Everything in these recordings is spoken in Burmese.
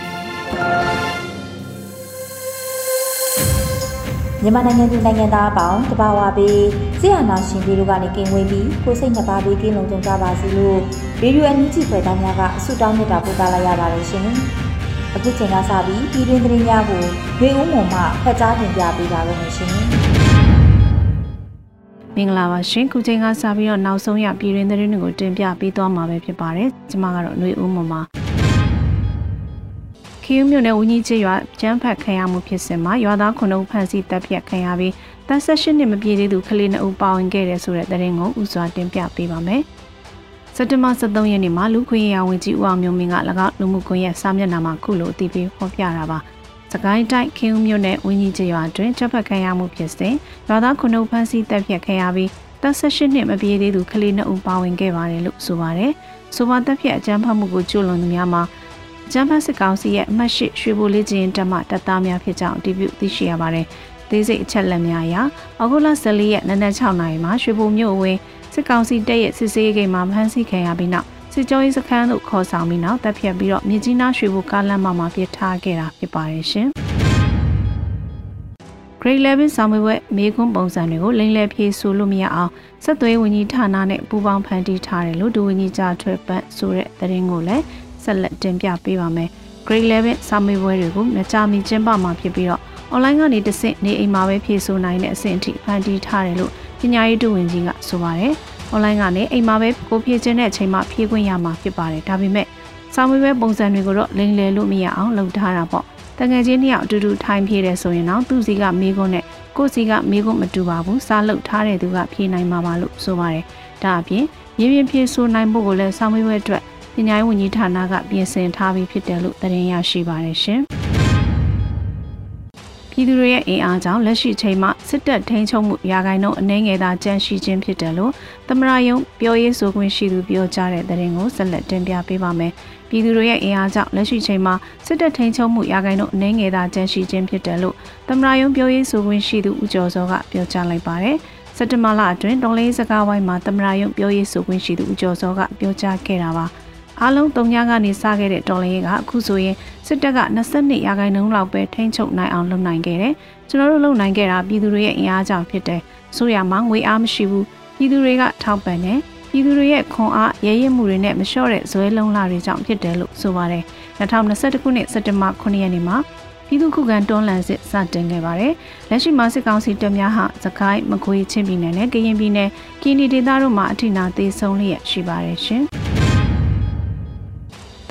ပြီ မြန်မာနိုင်ငံသူနိုင်ငံသားအပေါင်းတဘာဝပေးဆရာနာရှင်ပြည်တို့ကနေကင်ဝေးပြီးကိုစိတ်နှပါပေးကင်းလုံးကြုံကြပါစေလို့ရေဒီယိုအန်ယူဂျီဖွယ်သားများကအဆုတောင်းမြတ်တာပို့သလာရပါတယ်ရှင်။အခုချိန်ကစပြီးပြည်တွင်းသတင်းများကိုရေဦးမုံမှဖတ်ကြားတင်ပြပေးပါရမရှင်။မင်္ဂလာပါရှင်ခုချိန်ကစပြီးတော့နောက်ဆုံးရပြည်တွင်းသတင်းတွေကိုတင်ပြပေးသွားမှာပဲဖြစ်ပါတယ်ကျွန်မကတော့ຫນွေဦးမုံမှာခီ ယူမြို့နယ်ဦးကြီးချေရွာကျန်းဖတ်ခံရမှုဖြစ်စဉ်မှာရွာသား9ဦးဖမ်းဆီးတပ်ဖြတ်ခံရပြီးတပ်ဆက်၈နှစ်မပြည့်သေးသူကလေး2ဦးပါဝင်ခဲ့တဲ့ဆိုတဲ့သတင်းကိုဥစွာတင်ပြပေးပါမယ်။စက်တင်ဘာ23ရက်နေ့မှာလူခွင့်ရဝန်ကြီးဦးအောင်မျိုးမင်းက၎င်းလူမှုကွန်ရက်စာမျက်နှာမှာခုလိုအသိပေးဖော်ပြတာပါ။စကိုင်းတိုင်းခင်းဦးမြို့နယ်ဝင်းကြီးချေရွာတွင်တပ်ဖတ်ခံရမှုဖြစ်စဉ်ရွာသား9ဦးဖမ်းဆီးတပ်ဖြတ်ခံရပြီးတပ်ဆက်၈နှစ်မပြည့်သေးသူကလေး2ဦးပါဝင်ခဲ့ပါတယ်လို့ဆိုပါတယ်။ဆိုပါတပ်ဖြတ်အကြမ်းဖက်မှုကိုကျူးလွန်သူများမှာ ကျန်းဖတ်စစ်ကောင်စီရဲ့အမှတ်၈ရွှေဘိုလေးချင်းတက်မှတပ်သားများဖြစ်ကြောင်းအတည်ပြုသိရှိရပါတယ်။သေးစိတ်အချက်လက်များအရအောက်ဂုလ14ရက်နနက်6နာရီမှာရွှေဘိုမြို့ဝင်းစစ်ကောင်စီတပ်ရဲ့စစ်ဆေးရေးဂိတ်မှာဖမ်းဆီးခံရပြီးနောက်စစ်ကြောရေးစခန်းသို့ခေါ်ဆောင်ပြီးနောက်တပ်ဖြတ်ပြီးတော့မြကြီးနားရွှေဘိုကားလမ်းမှာပြစ်ထားခဲ့တာဖြစ်ပါတယ်ရှင်။ Grade 11စာမေးပွဲမေးခွန်းပုံစံတွေကိုလိမ့်လည်ဖြေဆိုလို့မရအောင်ဆက်သွေးဝန်ကြီးဌာနနဲ့ပူးပေါင်းဖန်တီးထားတယ်လို့ဒူဝန်ကြီးကြားထွက်ပတ်ဆိုတဲ့သတင်းကိုလည်း ဆက်လက်တင်ပြပေးပါမယ်။ Grade 11စာမေးပွဲတွေကိုမကြာမီကျင်းပမှာဖြစ်ပြီးတော့ online ကနေတဆင့်နေအိမ်မှာပဲဖြေဆိုနိုင်တဲ့အဆင့်အထိဖန်တီးထားတယ်လို့ပညာရေးဒုဝန်ကြီးကဆိုပါတယ်။ online ကနေအိမ်မှာပဲကိုဖြေခြင်းတဲ့အချိန်မှာဖြေခွင့်ရမှာဖြစ်ပါတယ်။ဒါပေမဲ့စာမေးပွဲပုံစံတွေကိုတော့လိမ်လည်လို့မရအောင်လုပ်ထားတာပေါ့။တငယ်ချင်းနှစ်ယောက်အတူတူထိုင်ဖြေတယ်ဆိုရင်တော့သူ့စီကမေးခွန်းနဲ့ကိုယ့်စီကမေးခွန်းမတူပါဘူး။စားလုပ်ထားတဲ့သူကဖြေနိုင်မှာပါလို့ဆိုပါတယ်။ဒါအပြင်ရင်းပြဖြေဆိုနိုင်ဖို့ကိုလည်းစာမေးပွဲအတွက် ပညာရေးဝန်ကြီးဌာနကပြင်ဆင်ထားပြီးဖြစ်တယ်လို့သတင်းရရှိပါတယ်ရှင်။ပြည်သူတွေရဲ့အင်အားကြောင့်လက်ရှိချိန်မှာစစ်တပ်ထိန်းချုပ်မှုရာဂိုင်နှုန်းအနှဲငယ်သာကြန့်ရှိခြင်းဖြစ်တယ်လို့သမရယုံပြောရေးဆိုခွင့်ရှိသူပြောကြားတဲ့သတင်းကိုဆက်လက်တင်ပြပေးပါမယ်။ပြည်သူတွေရဲ့အင်အားကြောင့်လက်ရှိချိန်မှာစစ်တပ်ထိန်းချုပ်မှုရာဂိုင်နှုန်းအနှဲငယ်သာကြန့်ရှိခြင်းဖြစ်တယ်လို့သမရယုံပြောရေးဆိုခွင့်ရှိသူဦးကျော်စောကပြောကြားလိုက်ပါတယ်။စက်တဘာလအတွင်းတော်လေးစကားဝိုင်းမှာသမရယုံပြောရေးဆိုခွင့်ရှိသူဦးကျော်စောကပြောကြားခဲ့တာပါ။ အားလုံး၃ညကနေစခဲ့တဲ့တော်လှန်ရေးကအခုဆိုရင်စစ်တပ်က22ရာခိုင်နှုန်းလောက်ပဲထိန်းချုပ်နိုင်အောင်လုပ်နိုင်ခဲ့တယ်။ကျွန်တော်တို့လုပ်နိုင်ခဲ့တာပြည်သူတွေရဲ့အင်အားကြောင့်ဖြစ်တယ်။ဆိုရမှာငွေအားမရှိဘူး။ပြည်သူတွေကထောက်ပံ့တယ်။ပြည်သူတွေရဲ့ခွန်အားရဲရဲမှုတွေနဲ့မလျှော့တဲ့ဇွဲလုံးလာတွေကြောင့်ဖြစ်တယ်လို့ဆိုပါတယ်။2021ခုနှစ်စက်တင်ဘာ9ရက်နေ့မှာပြည်သူ့ခုခံတွန်းလှန်စစ်စတင်ခဲ့ပါတယ်။လက်ရှိမှာစစ်ကောင်စီတပ်များဟာစကိုင်းမကွေးချင်းပြည်နယ်နဲ့ကရင်ပြည်နယ်ကင်းဒီဒေသတို့မှာအထိနာသေးဆုံးလျက်ရှိပါတယ်ရှင်။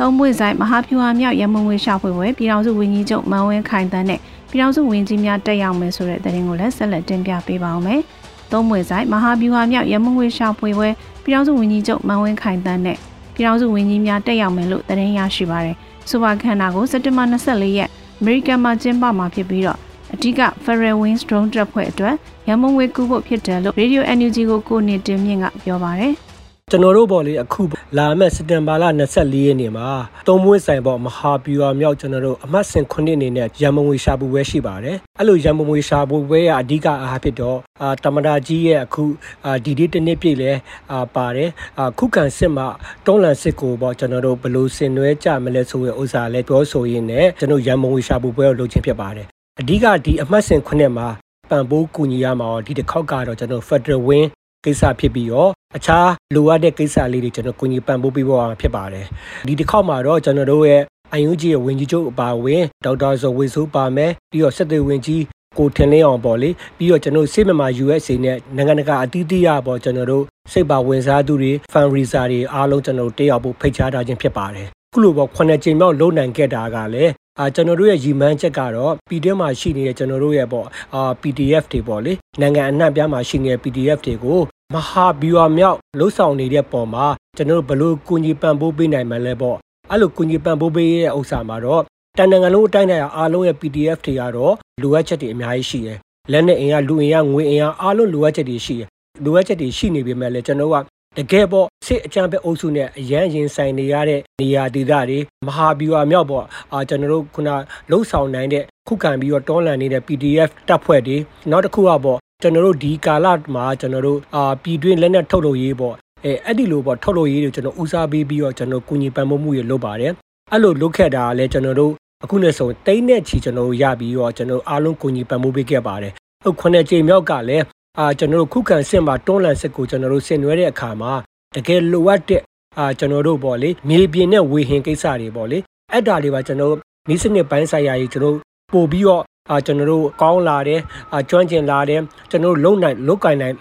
သုံးပွင့်ဆိုင်မဟာဖြူဟာမြောက်ရမုံငွေရှာဖွေပွဲပြည်တော်စုဝင်းကြီးချုပ်မန်ဝင်းခိုင်တန်းနဲ့ပြည်တော်စုဝင်းကြီးများတက်ရောက်မယ်ဆိုတဲ့သတင်းကိုလည်းဆက်လက်တင်ပြပေးပါောင်းမယ်။သုံးပွင့်ဆိုင်မဟာဖြူဟာမြောက်ရမုံငွေရှာဖွေပွဲပြည်တော်စုဝင်းကြီးချုပ်မန်ဝင်းခိုင်တန်းနဲ့ပြည်တော်စုဝင်းကြီးများတက်ရောက်မယ်လို့သတင်းရရှိပါရယ်။ဆိုပါခန္ဓာကိုစက်တင်ဘာ24ရက်အမေရိကန်မှာကျင်းပမှာဖြစ်ပြီးတော့အဓိက Federal Wings Drone တပ်ဖွဲ့အတွက်ရမုံငွေကူဖို့ဖြစ်တယ်လို့ Radio NUG ကိုကိုနေတင်မြင့်ကပြောပါရယ်။ ကျွန်တော်တို့ပေါ့လေအခုလာမဲ့စက်တင်ဘာလ24ရက်နေ့မှာသုံးမွေးဆိုင်ပေါ့မဟာပြူဟာမြောက်ကျွန်တော်တို့အမှတ်စဉ်9အနေနဲ့ရန်မငွေရှာပူပွဲရှိပါတယ်အဲ့လိုရန်မငွေရှာပူပွဲရအဓိကအားဖြစ်တော့အာတမနာကြီးရဲ့အခုအာဒီဒီတနေ့ပြည့်လဲအာပါတယ်အာခုခံစစ်မှာတွန်းလန်စစ်ကိုပေါ့ကျွန်တော်တို့ဘလို့ဆင်နွှဲကြမလဲဆိုရဥစ္စာလဲပြောဆိုရင်းနဲ့ကျွန်တော်ရန်မငွေရှာပူပွဲကိုလုပ်ခြင်းဖြစ်ပါတယ်အဓိကဒီအမှတ်စဉ်9မှာပံပိုးကူညီရမှာတော့ဒီတစ်ခေါက်ကတော့ကျွန်တော် Federal Win ကိစ္စဖြစ်ပြီးတော့အခြားလိုအပ်တဲ့ကိစ္စလေးတွေကျွန်တော်ကိုကြီးပံ့ပိုးပေးဖို့ဖြစ်ပါတယ်ဒီတစ်ခေါက်မှာတော့ကျွန်တော်တို့ရဲ့အန်ယူဂျီရဲ့ဝင်ကြီးချုပ်အပါအဝင်ဒေါက်တာဇော်ဝေဆိုးပါမယ်ပြီးတော့စစ်သေးဝင်ကြီးကိုထင်လင်းအောင်ပေါ့လေပြီးတော့ကျွန်တော်စစ်မမာ USA နဲ့နိုင်ငံတကာအသီးသီးရပေါ့ကျွန်တော်တို့စိတ်ပါဝင်စားသူတွေ fan raiser တွေအားလုံးကျွန်တော်တို့တက်ရောက်ဖို့ဖိတ်ကြားထားခြင်းဖြစ်ပါတယ်ခုလိုပေါ့ခုနှစ်ကြိမ်မြောက်လုံနိုင်ခဲ့တာကလည်း အာကျွန်တော်တို့ရဲ့ရည်မှန်းချက်ကတော့ PDF မှာရှိနေတဲ့ကျွန်တော်တို့ရဲ့ပေါ့အာ PDF တွေပေါ့လေနိုင်ငံအနှံ့ပြားမှာရှိနေတဲ့ PDF တွေကိုမဟာဘီဝါမြောက်လှုပ်ဆောင်နေတဲ့ပုံမှာကျွန်တော်တို့ဘလို့ကူညီပံ့ပိုးပေးနိုင်မှလဲပေါ့အဲ့လိုကူညီပံ့ပိုးပေးရဲ့ဥစ္စာမှာတော့တန်နိုင်ငံလုံးအတိုင်းအတာအားလုံးရဲ့ PDF တွေကတော့လိုအပ်ချက်တွေအများကြီးရှိတယ်လက်နဲ့အင်ကလူအင်ကငွေအင်ကအားလုံးလိုအပ်ချက်တွေရှိတယ်လိုအပ်ချက်တွေရှိနေပေမဲ့လည်းကျွန်တော်က တကယ်ပေါ့စစ်အကြံပဲအုပ်စုနဲ့အရန်ရင်ဆိုင်နေရတဲ့နေရာဒေသတွေမဟာဗျူဟာမြောက်ပေါ့အာကျွန်တော်တို့ခုနလှုပ်ဆောင်နိုင်တဲ့ခုခံပြီးတော့တွန်းလှန်နေတဲ့ PDF တပ်ဖွဲ့တွေနောက်တစ်ခုကပေါ့ကျွန်တော်တို့ဒီကာလမှာကျွန်တော်တို့အာပြည်တွင်းလက်နက်ထုတ်လုပ်ရေးပေါ့အဲအဲ့ဒီလိုပေါ့ထုတ်လုပ်ရေးတွေကျွန်တော်ဦးစားပေးပြီးတော့ကျွန်တော်ကူညီပံ့ပိုးမှုတွေလုပ်ပါတယ်အဲ့လိုလုပ်ခဲ့တာလည်းကျွန်တော်တို့အခုနဲ့ဆိုတိတ်နဲ့ချီကျွန်တော်တို့ရပြီးတော့ကျွန်တော်အားလုံးကူညီပံ့ပိုးပေးခဲ့ပါတယ်ဟုတ်ခုနှစ်ကြိမ်မြောက်ကလည်း အာကျွန်တော်တို့ခုခံစစ်မှာတွန်းလှန်စစ်ကိုကျွန်တော်တို့ဆင်နွှဲတဲ့အခါမှာတကယ်လိုအပ်တဲ့အာကျွန်တော်တို့ပေါ့လေမြေပြင်နဲ့ဝေဟင်ကိစ္စတွေပေါ့လေအဲ့ဒါတွေပါကျွန်တော်နီးစနစ်ပိုင်းဆိုင်ရာကြီးကျွန်တော်ပို့ပြီးတော့အာကျွန်တော်တို့ကောင်းလာတယ်အာကျွမ်းကျင်လာတယ်ကျွန်တော်တို့လုံနိုင်လုတ်ကင်နိုင်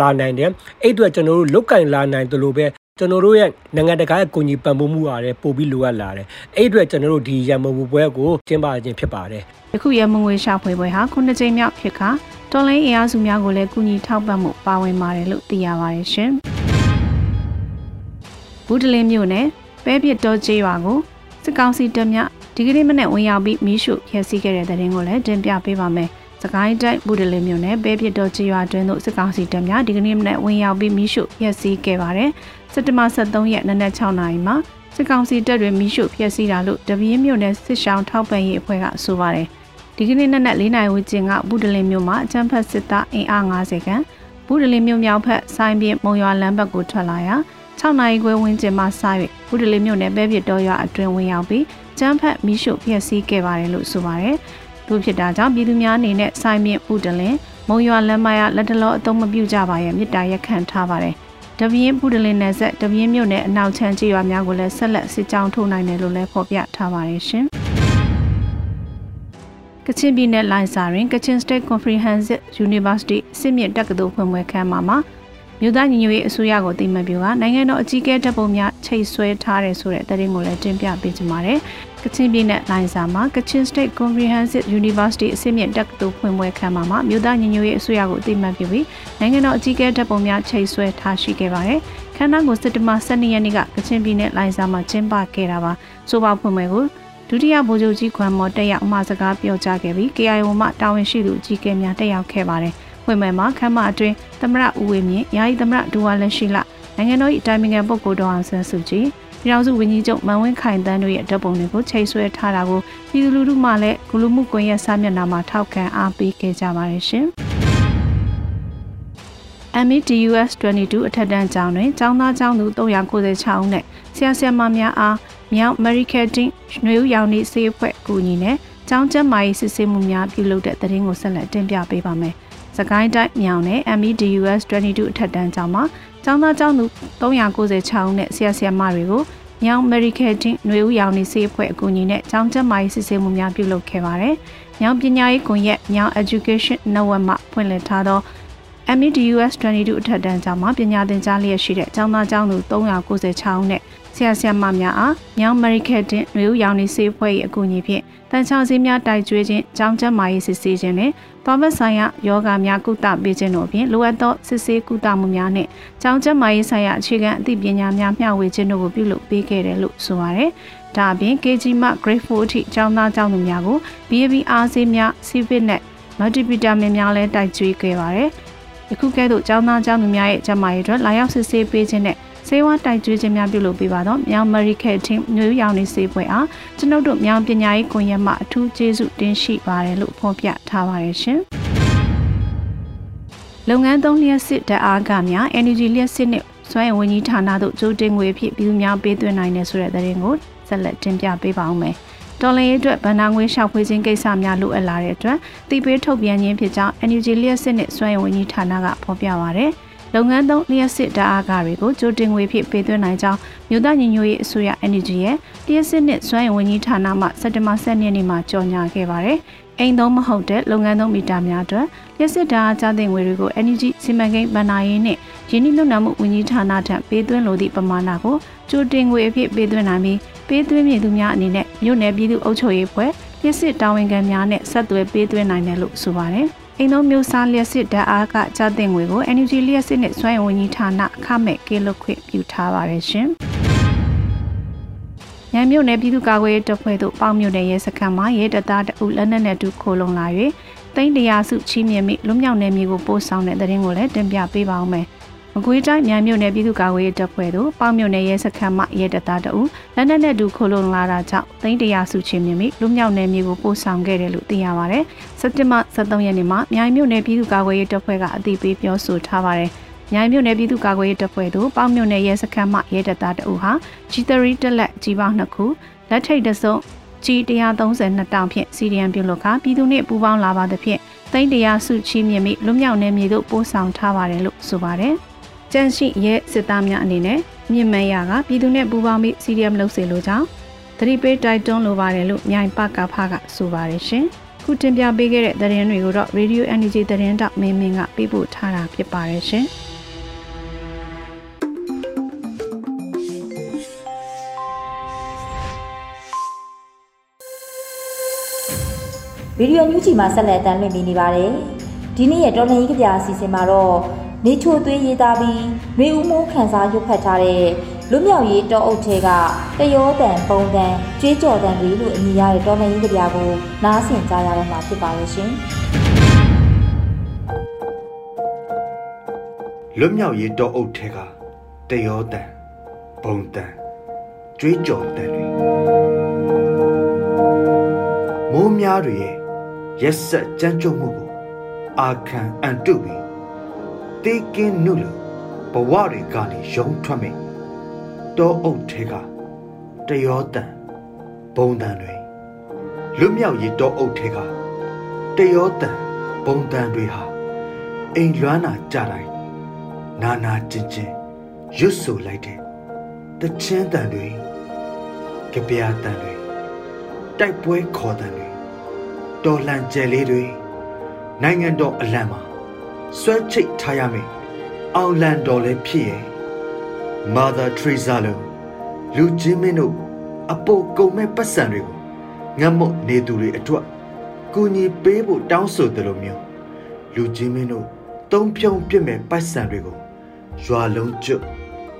လာနိုင်တယ်အဲ့အတွက်ကျွန်တော်တို့လုတ်ကင်လာနိုင်တယ်လို့ပဲကျွန်တော်တို့ရဲ့နိုင်ငံတကာရဲ့ကိုကြီးပံ့ပိုးမှုအားလည်းပို့ပြီးလိုအပ်လာတယ်အဲ့အတွက်ကျွန်တော်တို့ဒီရန်မုံပွဲကိုကျင်းပခြင်းဖြစ်ပါတယ်ယခုရမုံငွေရှာဖွေပွဲဟာခုနှစ်ကြိမ်မြောက်ဖြစ်ခါ တော်လိုင်းအင်အားစုများကိုလည်းကူညီထောက်ပံ့မှုပါဝင်ပါတယ်လို့သိရပါတယ်ရှင်ဘူးတလင်းမြို့နယ်ပဲပြစ်တော်ကျေးရွာကိုစစ်ကောင်စီတပ်များဒီကနေ့မနေ့ဝင်ရောက်ပြီးမီးရှို့ဖျက်ဆီးခဲ့တဲ့တဲ့ရင်ကိုလည်းတင်ပြပေးပါမယ်။စကိုင်းတိုင်းဘူးတလင်းမြို့နယ်ပဲပြစ်တော်ကျေးရွာတွင်သို့စစ်ကောင်စီတပ်များဒီကနေ့မနေ့ဝင်ရောက်ပြီးမီးရှို့ဖျက်ဆီးခဲ့ပါတယ်။စက်တဘာ23ရက်နနက်6နာရီမှာစစ်ကောင်စီတပ်တွေမီးရှို့ဖျက်ဆီးတာလို့တပင်းမြို့နယ်စစ်ရှောင်းထောက်ပံ့ရေးအဖွဲ့ကဆိုပါတယ်။ ဒီကနေ့နနက်၄နာရီဝန်းကျင်ကဘူးတလင်းမြို့မှာအကြမ်းဖက်စစ်သားအင်အား90ခန့်ဘူးတလင်းမြို့မြောက်ဘက်ဆိုင်ပြင်းမုံရွာလမ်းဘက်ကိုထွက်လာရာ6နာရီခွဲဝန်းကျင်မှစ၍ဘူးတလီမြို့နယ်ပဲပြစ်တော်ရွာအတွင်းဝင်ရောက်ပြီးကျန်းဖက်မိရှုဖျက်ဆီးခဲ့ပါတယ်လို့ဆိုပါတယ်။သူဖြစ်တာကြောင့်ပြည်သူများအနေနဲ့စိုင်းမြင့်ဘူးတလင်မုံရွာလမ်းမရလက်တလောအသုံးမပြုကြပါရဲ့မြစ်တာရက်ခံထားပါတယ်။တပင်းဘူးတလင်နယ်ဆက်တပင်းမြို့နယ်အနောက်ချမ်းကျေးရွာများကိုလည်းဆက်လက်စစ်ကြောင်းထုတ်နိုင်တယ်လို့လည်းဖော်ပြထားပါတယ်ရှင်။ ကချင်ပြည်နယ်လိုင်စာတွင် Kachin State Comprehensive University စစ်မြင့်တက္ကသိုလ်ဖွင့်ပွဲခန်းမှာမြို့သားညီညွတ်ရေးအစိုးရကိုတိမတ်ပြကနိုင်ငံတော်အကြီးအကဲတပ်ပုံများချိတ်ဆွဲထားတယ်ဆိုတဲ့သတင်းကိုလည်းတင်ပြပေးချင်ပါတယ်။ကချင်ပြည်နယ်လိုင်ဇာမှာ Kachin State Comprehensive University အစစ်မြင့်တက္ကသိုလ်ဖွင့်ပွဲခန်းမှာမြို့သားညီညွတ်ရေးအစိုးရကိုတိမတ်ပြပြီးနိုင်ငံတော်အကြီးအကဲတပ်ပုံများချိတ်ဆွဲထားရှိခဲ့ပါတယ်။ခန်းနာကိုစက်တဘာ12ရက်နေ့ကကချင်ပြည်နယ်လိုင်ဇာမှာကျင်းပခဲ့တာပါ။ဆိုပါဖွင့်ပွဲကို ဒုတိယဗိုလ်ချုပ်ကြီးခွန်မော်တက်ရောက်အမှာစကားပြောကြားခဲ့ပြီး KIO မှတာဝန်ရှိသူအကြီးအကဲများတက်ရောက်ခဲ့ပါတယ်။ဖွင့်ပွဲမှာခမ်းမအတွင်းသမရဦးဝေမြင့်ယာယီသမရဒူဝါလက်ရှိလနိုင်ငံတော်၏အတိုင်ပင်ခံပုဂ္ဂိုလ်တော်အောင်ဆန်းစုကြည်ပြည်ထောင်စုဝန်ကြီးချုပ်မန်ဝင်းခိုင်တန်းတို့ရဲ့ဓာတ်ပုံတွေကိုချိန်ဆွဲထားတာကိုပြည်သူလူထုမှလည်းဂလူမှုကွန်ရက်စာမျက်နှာမှာထောက်ခံအားပေးခဲ့ကြပါတယ်ရှင်။ MEDUS 22အထက်တန်းကျောင်းတွင်ကျောင်းသားကျောင်းသူ396ဦးနဲ့ဆရာဆရာမများအား မြောက် Marketing နွေဦးရောင်နေစေအဖွဲ့အကူအညီနဲ့ကျောင်းကျန်းမာရေးစစ်ဆေးမှုများပြုလုပ်တဲ့သတင်းကိုဆက်လက်တင်ပြပေးပါမယ်။စကိုင်းတိုင်းမြောင်နဲ့ MEDUS 22အထက်တန်းကျောင်းမှာကျောင်းသားကျောင်းသူ396ဦးနဲ့ဆရာဆရာမတွေကိုမြောင် Marketing နွေဦးရောင်နေစေအဖွဲ့အကူအညီနဲ့ကျောင်းကျန်းမာရေးစစ်ဆေးမှုများပြုလုပ်ခဲ့ပါတယ်။မြောင်ပညာရေးကွန်ရက်မြောင် Education Network မှဖွင့်လှစ်ထားသော MEDUS 22အထက်တန်းကျောင်းမှာပညာသင်ကြားလျက်ရှိတဲ့ကျောင်းသားကျောင်းသူ396ဦးနဲ့ ရာဆရာမများအားမြောင် Medical Team ຫນွေဦးရောင်နေစေးအဖွဲ့၏အကူအညီဖြင့်တန်ချောင်းစည်းများတိုက်ကျွေးခြင်းကျောင်းကျန်းမာရေးစစ်ဆေးခြင်းနဲ့သွားမဆိုင်ရာယောဂများကုသပေးခြင်းတို့ဖြင့်လိုအပ်သောစစ်ဆေးကုသမှုများနှင့်ကျောင်းကျန်းမာရေးဆိုင်ရာအခြေခံအသိပညာများမျှဝေခြင်းတို့ကိုပြုလုပ်ပေးခဲ့တယ်လို့ဆိုပါရယ်။ဒါအပြင် KG မှ Grade 4အထိကျောင်းသားကျောင်းသူများကို BAB အားဆေးများ CVIT နဲ့ Multivitamin များလည်းတိုက်ကျွေးခဲ့ပါရယ်။ယခုကဲ့သို့ကျောင်းသားကျောင်းသူများရဲ့ကျန်းမာရေးအတွက်လာရောက်စစ်ဆေးပေးခြင်းနဲ့ ဆေးဝါးတိုက်ကျွေးခြင်းများပြုလုပ်ပေးပါတော့မြောင် Medical Team မျိုးရောင်နေစေပွဲအားကျွန်ုပ်တို့မြောင်ပညာရေးကွန်ရက်မှအထူးကျေးဇူးတင်ရှိပါတယ်လို့ဖော်ပြထားပါတယ်ရှင်လုပ်ငန်းသုံးလျက်စစ်ဓာတ်အားကများ Energy လျက်စစ်နဲ့စွမ်းအင်ဝန်ကြီးဌာနတို့ကြိုတင်ငွေဖြစ်ပြည်သူများပေးသွင်းနိုင်တယ်ဆိုတဲ့သတင်းကိုဆက်လက်တင်ပြပေးပါဦးမယ်တော်လရင်အတွက်ဗန္နာငွေရှောက်ဖွေးခြင်းကိစ္စများလိုအပ်လာတဲ့အတွက်တည်ပေးထုတ်ပြန်ခြင်းဖြစ်ကြောင်း Energy လျက်စစ်နဲ့စွမ်းအင်ဝန်ကြီးဌာနကဖော်ပြပါရယ်။ လုပ်ငန်းသုံးလျှက်စစ်ဓာတ်အားကားတွေကိုကြိုတင်ငွေဖြင့်ပေးသွင်းနိုင်ကြောင်းမြို့သားညီညွတ်ရေးအစိုးရ NUG ရဲ့လျှက်စစ်နှင့်စွမ်းရည်ဝန်ကြီးဌာနမှစက်တင်ဘာ10ရက်နေ့မှာကြေညာခဲ့ပါတယ်။အိမ်သုံးမဟုတ်တဲ့လုပ်ငန်းသုံးမီတာများအတွက်လျှက်စစ်ဓာတ်အားကြားတဲ့ငွေတွေကို NUG စီမံကိန်းဗဏ္ဍာရေးနှင့်ရင်းနှီးမြှုပ်နှံမှုဝန်ကြီးဌာနထံပေးသွင်းလိုသည့်ပမာဏကိုကြိုတင်ငွေအဖြစ်ပေးသွင်းနိုင်ပြီးပေးသွင်းမည်သူများအနေနဲ့မြို့နယ်ပြည်သူ့အုပ်ချုပ်ရေးဖွဲ့လျှက်စစ်တာဝန်ခံများနဲ့ဆက်သွယ်ပေးသွင်းနိုင်တယ်လို့ဆိုပါတယ်။ အိမ်သုံးမျိုးစားလျှက်စစ်ဓာတ်အားကကြားတင်ငွေကို NUG လျှက်စစ်နဲ့စွမ်းရည်ဝန်ကြီးဌာနအခမဲ့ကင်းလွတ်ခွင့်ပြုထားပါတယ်ရှင်။ညမြို့နယ်ပြည်သူ့ကာကွယ်ရေးတပ်ဖွဲ့တို့ပေါင်းမြို့နယ်ရဲစခန်းမှာရဲတပ်သားတအုပ်လက်နက်နဲ့တူခိုလုံလာ၍တိန့်တရာစုချီးမြှင့်မိလွမြောက်နယ်မြေကိုပို့ဆောင်တဲ့တဲ့ရင်ကိုလည်းတင်ပြပေးပါဦးမယ်။ မကွေးတိုင်းမြန်မြို့နယ်ပြည်သူ့ကာကွယ်ရေးတပ်ဖွဲ့တို့ပေါမြို့နယ်ရဲစခန်းမှရဲတပ်သားတအုပ်လက်နက်နဲ့တူခိုလုံလာတာကြောင့်သိန်းတရာစုချင်းမြင့်မိလူမြောက်နယ်မြေကိုပို့ဆောင်ခဲ့တယ်လို့သိရပါတယ်။စက်တင်ဘာ23ရက်နေ့မှာမြိုင်မြို့နယ်ပြည်သူ့ကာကွယ်ရေးတပ်ဖွဲ့ကအသိပေးပြောဆိုထားပါတယ်။မြိုင်မြို့နယ်ပြည်သူ့ကာကွယ်ရေးတပ်ဖွဲ့တို့ပေါမြို့နယ်ရဲစခန်းမှရဲတပ်သားတအုပ်ဟာ G3 တက်လက်ကြီးပေါင်းနှစ်ခုလက်ထိတ်တစုံကြီး132 တောင်ဖြင့်စီရီယံပြုလုပ်ခါပြည်သူနှင့်ပူးပေါင်းလာပါသဖြင့်သိန်းတရာစုချီးမြှင့်မိလွမြောက်နယ်မြေတို့ပို့ဆောင်ထားပါတယ်လို့ဆိုပါတယ်။ ကြန့်ရှိရဲစစ်သားများအနေနဲ့မြင့်မန်းရကပြည်သူနဲ့ပူးပေါင်းပြီးစီရီယမ်လုပ်စေလိုကြောင်းသတိပေးတိုက်တွန်းလိုပါတယ်လို့မြိုင်ပကဖကဆိုပါတယ်ရှင်။ခုတင်ပြပေးခဲ့တဲ့သတင်းတွေကိုတော့ Radio Energy သတင်းတောက်မင်းမင်းကပေးပို့ထားတာဖြစ်ပါတယ်ရှင်။ဗီဒီယိုညူးချီမှာဆက်လက်အတန်းလွှင့်ပေးနေပါတယ်။ဒီနေ့ရဲ့တော်လှန်ရေးကြပြအစီအစဉ်မှာတော့ နေချိုသွေးရေးသားပြီးမေဦးမိုးခန်းစားရွတ်ဖတ်ထားတဲ့လွမြောက်ရေးတောအုပ်ထဲကတယောတန်ပုံတန်ကြွေးကြော်တန်တွေလို့အမည်ရတဲ့တော်လှန်ရေးကြပြကိုနားဆင်ကြရတော့မှာဖြစ်ပါရဲ့ရှင်။လွမြောက်ရေးတောအုပ်ထဲကတယောတန်ပုံတန်ကြွေးကြော်တန်တွေမိုးများတွေရဲ့ရက်ဆက်ကြမ်းကြုတ်မှုကိုအာခံအန်တုပြီး တေးကင်းနုလို့ဘဝတွေကနေရုံထွက်မိတောအုပ်ထဲကတယောတန်ဘုံတန်တွေလွတ်မြောက်ရေးတောအုပ်ထဲကတယောတန်ဘုံတန်တွေဟာအိမ်လွမ်းနာကြတိုင်းနာနာကျင်ကျင်ရွတ်ဆိုလိုက်တဲ့တချင်းတန်တွေကြပြာတန်တွေတိုက်ပွဲခေါ်တန်တွေတော်လှန်ကြဲလေးတွေနိုင်ငံတော်အလံမှာ ဆွဲချိတ်ထားရမယ်အောင်လန်တော်လည်းဖြစ်ရဲ့ Mother Teresa လို့လူချင်းမင်းတို့အပိုကုံမဲ့ပတ်စံတွေကိုငတ်မွတ်နေသူတွေအတွက်ကူညီပေးဖို့တောင်းဆိုတယ်လို့မျိုးလူချင်းမင်းတို့တုံးဖြုံပြစ်မဲ့ပတ်စံတွေကိုရွာလုံးကျွတ်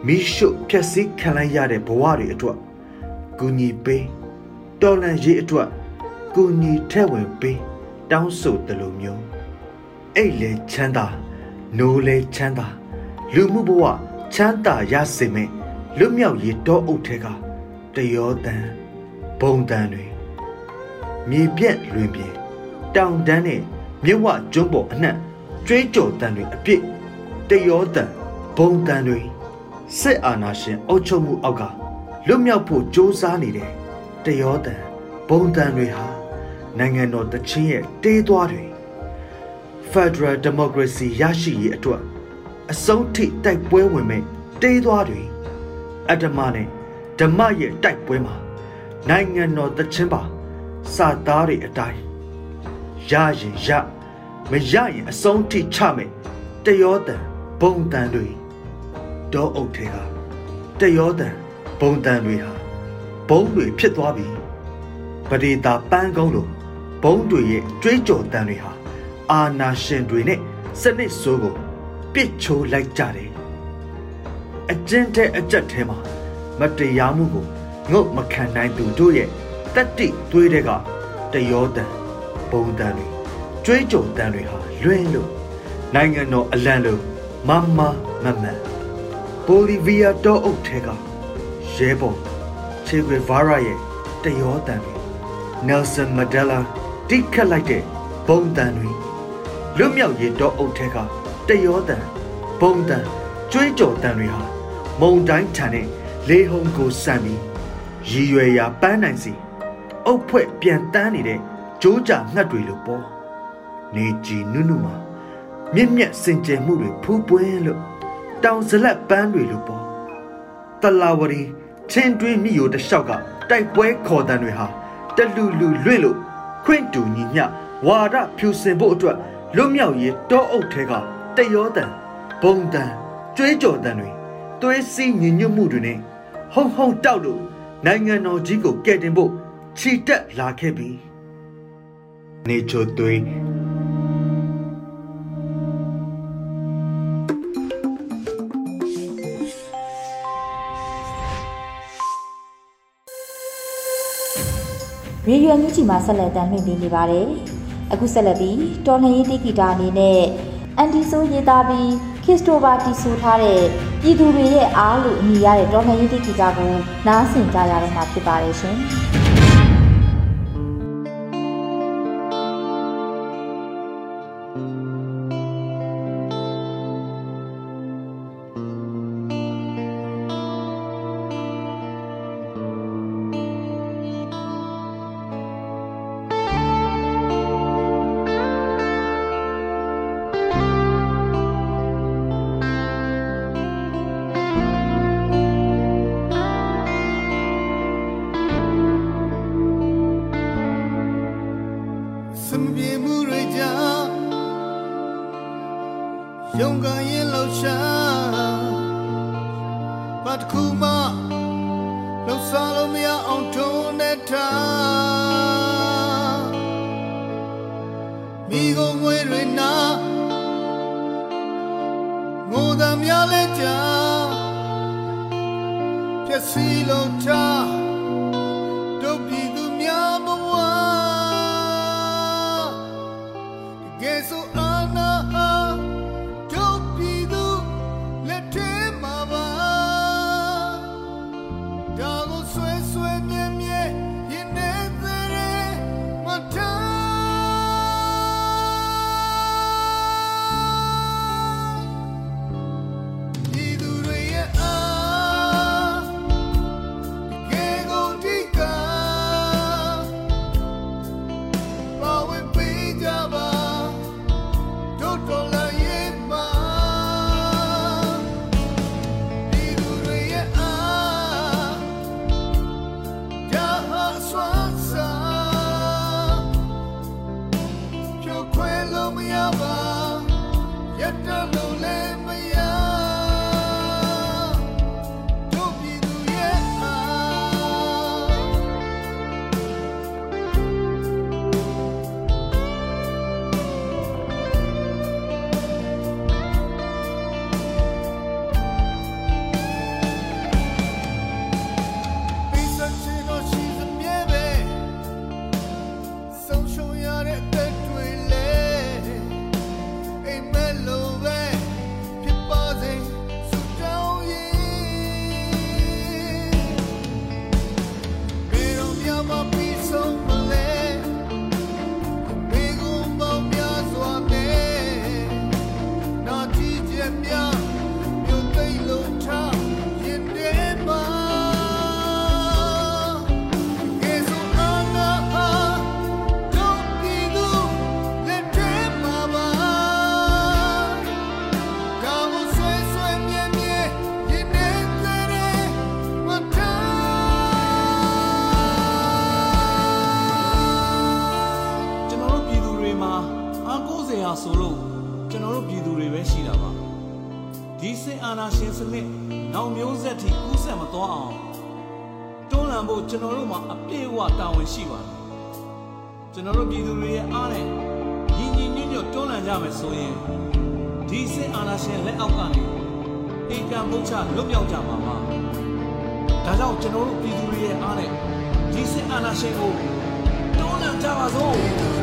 မိရှုဖြက်စီးခံလိုက်ရတဲ့ဘဝတွေအတွက်ကူညီပေးတော်လန်ရေးအတွက်ကူညီထဲ့ဝင်ပေးတောင်းဆိုတယ်လို့မျိုး အိတ်လဲချမ်းသာနိုးလဲချမ်းသာလူမှုဘဝချမ်းသာရစေမယ့်လွတ်မြောက်ရေးတောအုပ်ထဲကတယောတန်ဘုံတန်တွေမြေပြက်လွင်ပြင်တောင်တန်းနဲ့မြဝကျွန်းပေါ်အနှံ့ကျွေးကြော်တန်တွေအပြစ်တယောတန်ဘုံတန်တွေစစ်အာဏာရှင်အုပ်ချုပ်မှုအောက်ကလွတ်မြောက်ဖို့ကြိုးစားနေတဲ့တယောတန်ဘုံတန်တွေဟာနိုင်ငံတော်တချင်းရဲ့တေးသွားတွေ Federal Democracy ရရှိရေးအတွက်အဆုံးထိတိုက်ပွဲဝင်မဲ့တေးသွားတွေအတ္တမနဲ့ဓမ္မရဲ့တိုက်ပွဲမှာနိုင်ငံတော်တချင်းပါစာသားတွေအတိုင်းရရင်ရမရရင်အဆုံးထိချမယ်တယောတန်ဘုံတန်တွေဒေါအုပ်ထဲကတယောတန်ဘုံတန်တွေဟာဘုံတွေဖြစ်သွားပြီပဒေတာပန်းကုန်းလိုဘုံတွေရဲ့ကြွေးကြော်တန်တွေဟာ အာနာရှင်တွေနဲ့စနစ်ဆိုးကိုပစ်ချိုးလိုက်ကြတယ်အကျဉ်းတဲ့အကြက်ထဲမှာမတရားမှုကိုငုတ်မခံနိုင်သူတို့ရဲ့တတိသွေးတွေကတယောတန်ဘုံတန်တွေကျွေးကြော်တန်တွေဟာလွင်းလို့နိုင်ငံတော်အလံလို့မမမမန်ဘိုလီဗီးယားတောအုပ်ထဲကရဲဘော်ချေဂွေဗာရာရဲ့တယောတန်တွေနယ်ဆန်မဒလာတိခတ်လိုက်တဲ့ဘုံတန်တွေ လွတ်မြောက်ရေးတောအုပ်ထဲကတယောတန်ဘုံတန်ကျွေးကြော်တန်တွေဟာမုံတိုင်းထန်တဲ့လေဟုံကိုစံပြီးရည်ရွယ်ရာပန်းနိုင်စီအုတ်ဖွဲ့ပြန်တန်းနေတဲ့ကြိုးကြငှက်တွေလိုပေါ်နေကြည်နုနုမှာမြင့်မြတ်စင်ကြယ်မှုတွေဖူးပွင့်လို့တောင်ဇလက်ပန်းတွေလိုပေါ့တလာဝရီချင်းတွင်းမြရိုတလျှောက်ကတိုက်ပွဲခေါ်တန်တွေဟာတလူလူလွင့်လို့ခွင့်တူညီမျှဝါဒဖြူစင်ဖို့အတွက် လွတ်မြောက်ရေးတောအုပ်ထဲကတယောတန်ဘုံတန်ကျွေးကြော်တန်တွေသွေးစီးညညွတ်မှုတွေနဲ့ဟုံဟုံတောက်လို့နိုင်ငံတော်ကြီးကိုကဲ့တင်ဖို့ခြိတက်လာခဲ့ပြီနေချိုသွေးရေရွယ်မြူးချီမှာဆက်လက်တမ်းလွှင့်ပေးနေပါတယ်။ အခုဆက်လက်ပြီးတော်လှန်ရေးတိဂီတာအနေနဲ့အန်တီဆိုရေးသားပြီးခရစ်စတိုဖာတီဆိုထားတဲ့ပြည်သူတွေရဲ့အားလို့အမည်ရတဲ့တော်လှန်ရေးတိဂီတာကိုနားဆင်ကြရတော့မှာဖြစ်ပါတယ်ရှင်။ ကျွန်တော်တို့မှာအပြည့်အဝတာဝန်ရှိပါတယ်ကျွန်တော်တို့ပြည်သူတွေရဲ့အားနဲ့ညီညီညွတ်ညွတ်တွန်းလှန်ကြမယ်ဆိုရင်ဒီစစ်အာဏာရှင်လက်အောက်ကနေအေကံမုတ်ချလွတ်မြောက်ကြမှာပါဒါကြောင့်ကျွန်တော်တို့ပြည်သူတွေရဲ့အားနဲ့ဒီစစ်အာဏာရှင်ကိုတွန်းလှန်ကြပါစို့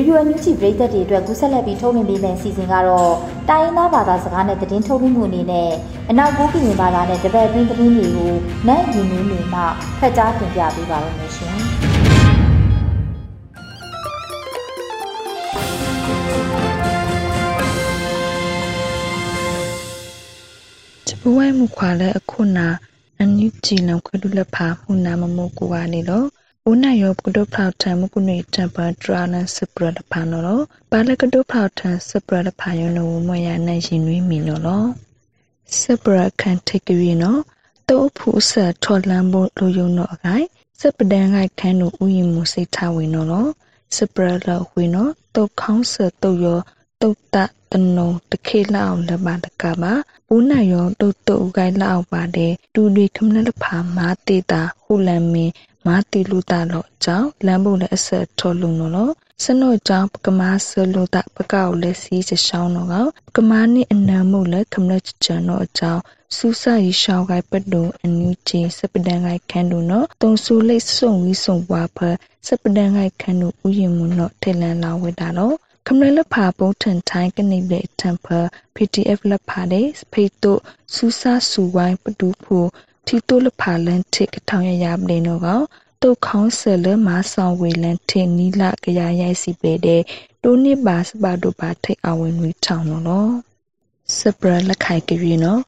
ရေဒီယိုအန်ယူဂျီပရိသတ်တွေအတွက်ကူးဆက်လက်ပြီးထုတ်လွှင့်ပေးမယ့်အစီအစဉ်ကတော့တိုင်းရင်းသားဘာသာစကားနဲ့သတင်းထုတ်လွှင့်မှုအနေနဲ့အနောက်ကိုကရင်ဘာသာနဲ့တပတ်အတွင်းသတင်းတွေကိုနိုင်ရင်းနှီးနေမှဖတ်ကြားတင်ပြပေးပါရမရှင်။ချပဝဲမှုခွာလဲအခုနာအန်ယူဂျီလံခွဒုလဖာမှုနာမမိုကူဝါနေလို့ ဦးနိုင်ရောကတုဖောက်ထံမကုနေတံပါဒရာနစပရလဖာနော်ဘာလကတုဖောက်ထံစပရလဖာယောနဝမရနိုင်ရင်နွေးမီနော်စပရကန်တေကရီနော်တောဖူဆတ်ထော်လန်ဘလိုယုံနော်အခိုင်စပဒန်ကခန်းတို့ဥယျာဉ်မူစိတ်ထဝင်နော်စပရလဝေနော်တုတ်ခေါင်းဆတ်တုတ်ရောတုတ်တတနုံတခေလောက်လပါတကပါဘူးနိုင်ရောတုတ်တုတ်ကိုင်လောက်ပါတယ်တူတွေခမနလဖာမာတေတာဟူလန်မင်း မာတီလူတာလောအကြောင်းလမ်းဖို့လည်းအဆက်ထော်လုံနော်စနော့ကြောင့်ပကမာဆလူတာပကောက်လည်းစီးချရှောင်းတော့ပကမာနိအနံမှုလည်းခမလက်ချန်တော့အကြောင်းစူးစရီရှောင်းကိုင်ပတ်တုံအနူချင်းစပဒန်ကိုင်ခန်းတို့နော်တုံဆူလိတ်ဆုံဝီဆုံပွားဖစပဒန်ကိုင်ခန်းတို့ဥယျာဉ်မှုနော်ထေလန်လာဝဲတာနော်ခမရလဖာပုံထန်ထိုင်းကနေပဲတမ်ဖာ PDF လဖာတဲ့ဖိတ်တို့စူးစဆူဝိုင်းပတူဖို့ တီတိုလဖာလန်တစ်ထောင်ရရပလေနောကတုတ်ခေါင်းဆလမဆောင်ဝေလန်ထေနီလာကြရရိုက်စီပေတဲ့တိုးနစ်ပါစပါတို့ပါထိတ်အဝင်ဝီထောင်နော်စပရလက်ခိုင်ကြရနော်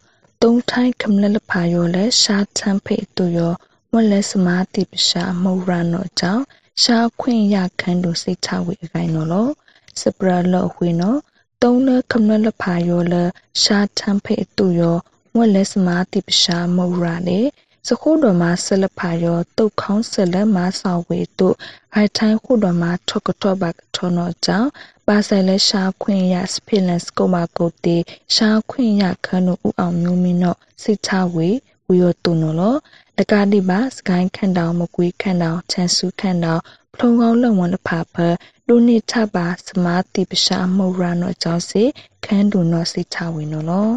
တုံထိုင်းခမလလဖာရောလဲရှာချမ်းဖေတူရောမလဲစမာတိပရှာမုရနောကြောင့်ရှာခွင့်ရခန်းတို့စိတ်ချဝေအကိုင်နော်စပရလော့ဝေနော်တုံးလခမလလဖာရောလဲရှာချမ်းဖေတူရော မွက်လက်စမာတိပရှာမုရလေစခုတော်မှာဆလဖာရောတုတ်ခေါင်းဆလမဆောင်ဝေတို့အိုင်ထိုင်းခုတော်မှာထော့ကထော့ဘတ်ထော်နော်ကြောင့်ပါဆိုင်လက်ရှာခွင့်ရစဖိလန်စကိုမာကိုတေရှာခွင့်ရခန်းတို့ဥအောင်မျိုးမင်းတော့စိတ်ချဝေဝီရတုနော်လောတကားဒီပါစကိုင်းခန့်တောင်မကွေးခန့်တောင်ချန်စုခန့်တောင်ဖလုံကောင်းလက်ဝန်လဖာဖဒုနိထပါစမာတိပရှာမုရနောကြောင့်စေခန်းတို့နော်စိတ်ချဝေနော်လော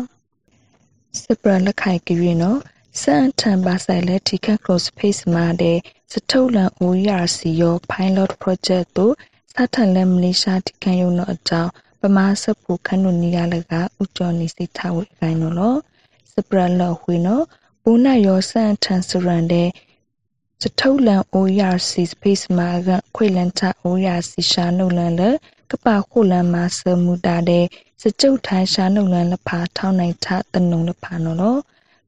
စပရလက်ခိုင်ကြည့်နော်စန်တန်ပါဆိုင်လက်တီကက် cross face မှာတဲ့စထုတ်လန် OERC ရော pilot project တို့စထန်လက်မလေးရှားတီကန်ယုံတော့အကြောင်းပမာစပူခန်းတို့နေရလကဥကျော်နေစိတ်ထားဝေခိုင်းနော်လို့စပရလော်ဝေနော်ဘူနာရောစန်တန်စရန်တဲ့စထုတ်လန် OERC space မှာကခွေလန်ချ OERC ရှာနုလန်လက ပခုလန်မှာစမူတာတဲ့စကြုတ်ထိုင်းရှာနုလန်လဖာထောင်းနိုင်ချတနုံလဖာနော်လို့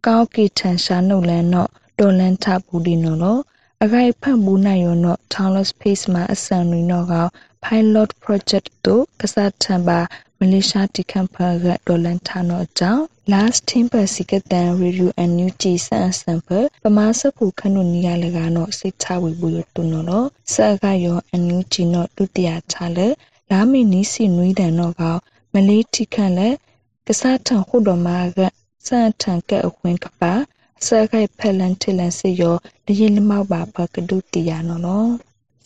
ကောက်ကီထန်ရှာနုလန်တော့တော်လန်ထပူဒီနော်လို့အခိုင်ဖတ်ဘူးနိုင်ရောတော့ Townless Space မှာအစံရီတော့က Pilot Project တို့ကစားထံပါမလေးရှားတီကမ်ဖာကဒေါ်လန်ထာနောအကြောင်း last timber စီကတန် review and new ကြည်ဆန်ဆန်ဖပမာစဖူခနုနီရလကနောစိတ်ချဝေဘူးရတုနောလောဆက်ကရောအန်ယူဂျီနောဒုတိယချလေ လာမီနီစီနွေးတန်နောကမလေးတီခန့်လေကစားထံခုတော်မှာကစန်ထံကဲအခွင့်ကပါဆဲခိုက်ဖက်လန်တီလန်စီယောလရင်လမောက်ပါဘကဒုတီယာနော်နော်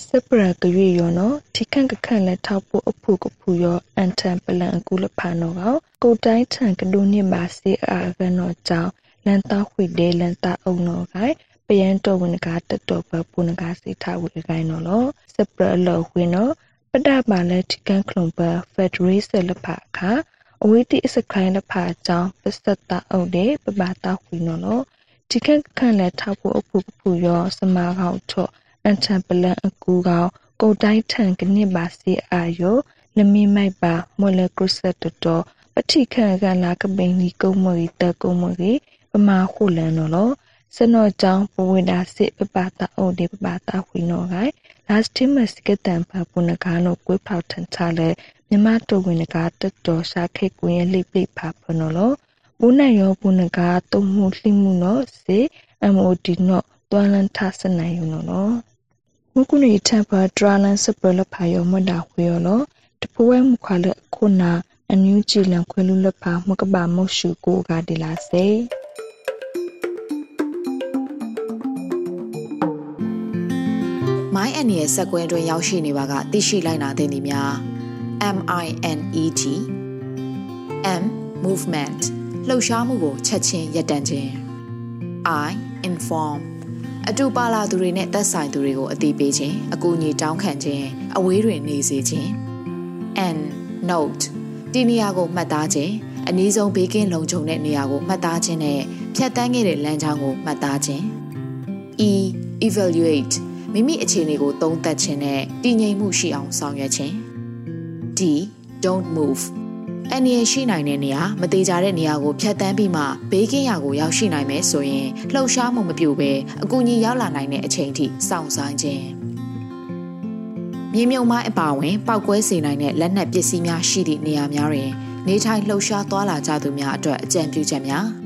စပရကရွေယောနော်ထိခန့်ကခန့်လက်ထောက်ဖို့အဖို့ကဖူယောအန်တန်ပလန်အကူလဖာနော်ကောကိုတိုင်းထံကဒုနှစ်ပါစေအာကနော်ကြောင့်လန်တာခွေဒေလန်တာအုံနော်ခိုင်ပယံတော်ဝင်ကတတော်ဘပုန်ကစိထဝေကိုင်းနော်လောစပရလောဝင်းနော် ပဒပါလက်ထိခန့်ခလုံပဖက်ဒရေးဆလဖာခါအဝိတိအစခိုင်းလဖာကြောင့်ပစတ္တအုပ်တဲ့ပပတာခွေနော်လောဒီခန့်ခန့်လက်ထောက်ဖို့အဖို့ဖူရောစမာကောက်ထော့အန်ချံပလန်အကူကောင်ကိုတိုင်းထန်ကနစ်ပါစီအာယောလမီမိုက်ပါမော်လကရဆက်တော်ပတိခန့်ကလာကပိန်လီကုံမရီတကုံမရီပမာခုလန်နော်လောစနောကြောင့်ပဝေဒါစစ်ပပတာအိုဒီပပတာခွေနော်ဂိုင် last team စကတန်ပပုနကာနိုကွေးဖောက်ထန်ချလဲမြမတုဝင်ကတတော်ရှာခိကွင်းလိပိဖာဖနော်လောဘူးနိုင်ရောဘူးနကာတုံမှုလှိမှုနော်စေ MOD နော်တွာလန်ထဆနိုင်ယူနော်မကုနီထပ်ပါဒရာလန်စပလဖာယောမဒါခွေယောလောတပဝဲမခွာလခုနာအန်ယူဂျီလန်ခွေလူလဖာမကဘာမုတ်ရှုကိုကဒီလာစေ မိုင်းအန်ရဲ့စက်ကွဲအတွင်းရောက်ရှိနေပါကသိရှိလိုက်နာတဲ့နေများ MINET M movement လှုပ်ရှားမှုကိုချက်ချင်းရပ်တန့်ခြင်း I inform အတူပါလာသူတွေနဲ့သက်ဆိုင်သူတွေကိုအသိပေးခြင်းအကူအညီတောင်းခံခြင်းအဝေးတွင်နေစေခြင်း N note ဒီနေရာကိုမှတ်သားခြင်းအနည်းဆုံးဘေးကင်းလုံခြုံတဲ့နေရာကိုမှတ်သားခြင်းနဲ့ဖြတ်တန်းခဲ့တဲ့လမ်းကြောင်းကိုမှတ်သားခြင်း E evaluate မိမိအခြေအနေကိုသုံးသပ်ခြင်းနဲ့တည်ငြိမ်မှုရှိအောင်ဆောင်ရွက်ခြင်း D don't move အန္တရာယ်ရှိနိုင်တဲ့နေရာမသေးကြတဲ့နေရာကိုဖြတ်တန်းပြီးမှဘေးကင်းရာကိုရောက်ရှိနိုင်မယ်ဆိုရင်လှုပ်ရှားမှုမပြုဘဲအကူအညီရောက်လာနိုင်တဲ့အချိန်ထိစောင့်ဆိုင်းခြင်းမြေမြုံမိုင်းအပါဝင်ပောက်ကွဲစေနိုင်တဲ့လက်နက်ပစ္စည်းများရှိသည့်နေရာများတွင်နေထိုင်လှုပ်ရှားသွားလာကြသူများအတွက်အကြံပြုချက်များ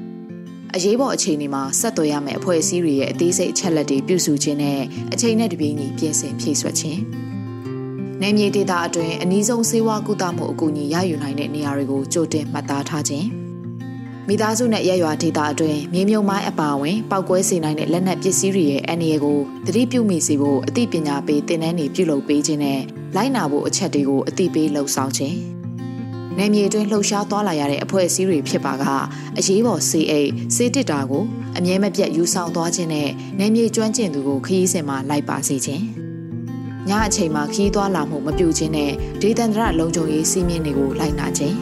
အရေးပေါ်အခြေအနေမှာဆက်သွယ်ရမယ့်အဖွဲ့အစည်းတွေရဲ့အသေးစိတ်အချက်လက်တွေပြုစုခြင်းနဲ့အချိန်နဲ့တပြေးညီပြင်ဆင်ဖြည့်ဆွတ်ခြင်းနယ်မြေဒေသအတွင်းအနည်းဆုံးစေဝါကုသမှုအကူအညီရယူနိုင်တဲ့နေရာတွေကိုကြိုတင်မှတ်သားထားခြင်းမိသားစုနဲ့ရရွာဒေသအတွင်းမြေမြုံမိုင်းအပါအဝင်ပောက်ကွဲစေနိုင်တဲ့လက်နက်ပစ္စည်းတွေရဲ့အန္တရာယ်ကိုသတိပြုမိစေဖို့အသိပညာပေးသင်တန်းတွေပြုလုပ်ပေးခြင်းနဲ့လိုက်နာဖို့အချက်တွေကိုအသိပေးလှုံ့ဆော်ခြင်း နယ်မြေအတွင်းလှုပ်ရှားသွားလာရတဲ့အဖွဲ့အစည်းတွေဖြစ်ပါကအရေးပေါ်စေအိတ်စေတစ်တာကိုအမြဲမပြတ်ယူဆောင်သွားခြင်းနဲ့နယ်မြေကျွမ်းကျင်သူကိုခရီးစဉ်မှာလိုက်ပါစေခြင်းညအချိန်မှာခီးသွားလာမှုမပြုခြင်းနဲ့ဒေသန္တရလုံခြုံရေးစီးမြင်တွေကိုလိုက်နာခြင်း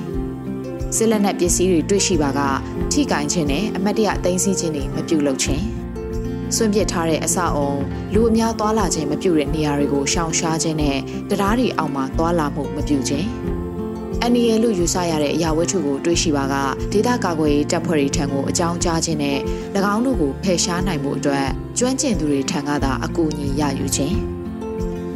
စစ်လက်နက်ပစ္စည်းတွေတွေ့ရှိပါကထိကင်ခြင်းနဲ့အမတ်တရသိမ်းဆည်းခြင်းတွေမပြုလုပ်ခြင်းစွန့်ပစ်ထားတဲ့အဆောက်အုံလူအများသွားလာခြင်းမပြုတဲ့နေရာတွေကိုရှောင်ရှားခြင်းနဲ့တရားတွေအောက်မှာသွားလာမှုမပြုခြင်း အန်နီယလို့ယူဆရတဲ့အရာဝတ္ထုကိုတွေးရှိပါကဒေသကာကွယ်ရေးတပ်ဖွဲ့တွေထံကိုအကြောင်းကြားခြင်းနဲ့၎င်းတို့ကိုဖယ်ရှားနိုင်မှုအတွက်ကျွမ်းကျင်သူတွေထံကသာအကူအညီရယူခြင်း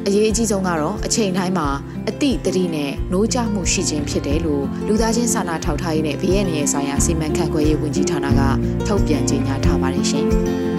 အရေးအကြီးဆုံးကတော့အချိန်တိုင်းမှာအတိတတိနဲ့နိုးကြမှုရှိခြင်းဖြစ်တယ်လို့လူသားချင်းစာနာထောက်ထားရေးနဲ့ဗီယက်နမ်ဆိုင်ရာစီမံခန့်ခွဲရေးဝန်ကြီးဌာနကထုတ်ပြန်ကြေညာထားပါတယ်ရှင်။။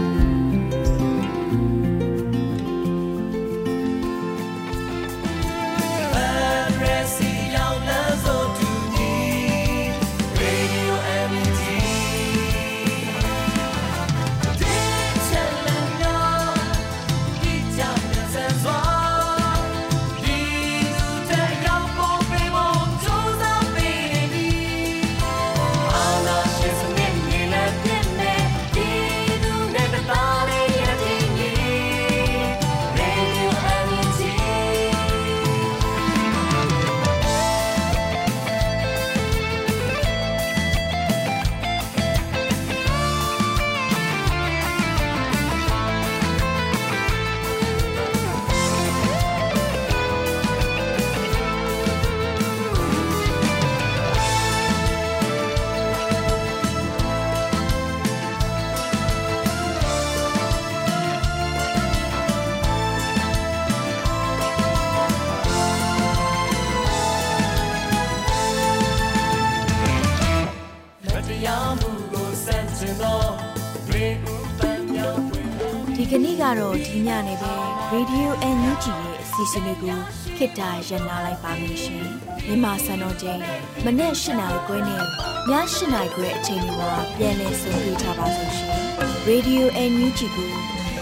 ရဲ့အစီအစဉ်လေးကိုခေတ္တရ延လိုက်ပါမယ်ရှင်။မြန်မာစံတော်ချိန်မနေ့၈နာရီခွဲနဲ့ည၈နာရီခွဲအချိန်တွေမှာပြောင်းလဲဆိုပြထားပါလို့ရှင်။ Radio NUG ကို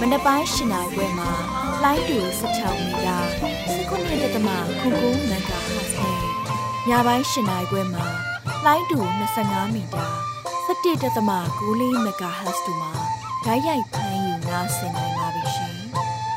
မနေ့ပိုင်း၈နာရီခွဲမှာလိုင်းတူ16မီတာ19တက်တမခုကူမန်ကာဟတ်နဲ့ညပိုင်း၈နာရီခွဲမှာလိုင်းတူ25မီတာ17တက်တမ6မဂါဟတ်တို့မှာဓာတ်ရိုက်ဖမ်းယူနားဆင်နိုင်ပါပြီရှင်။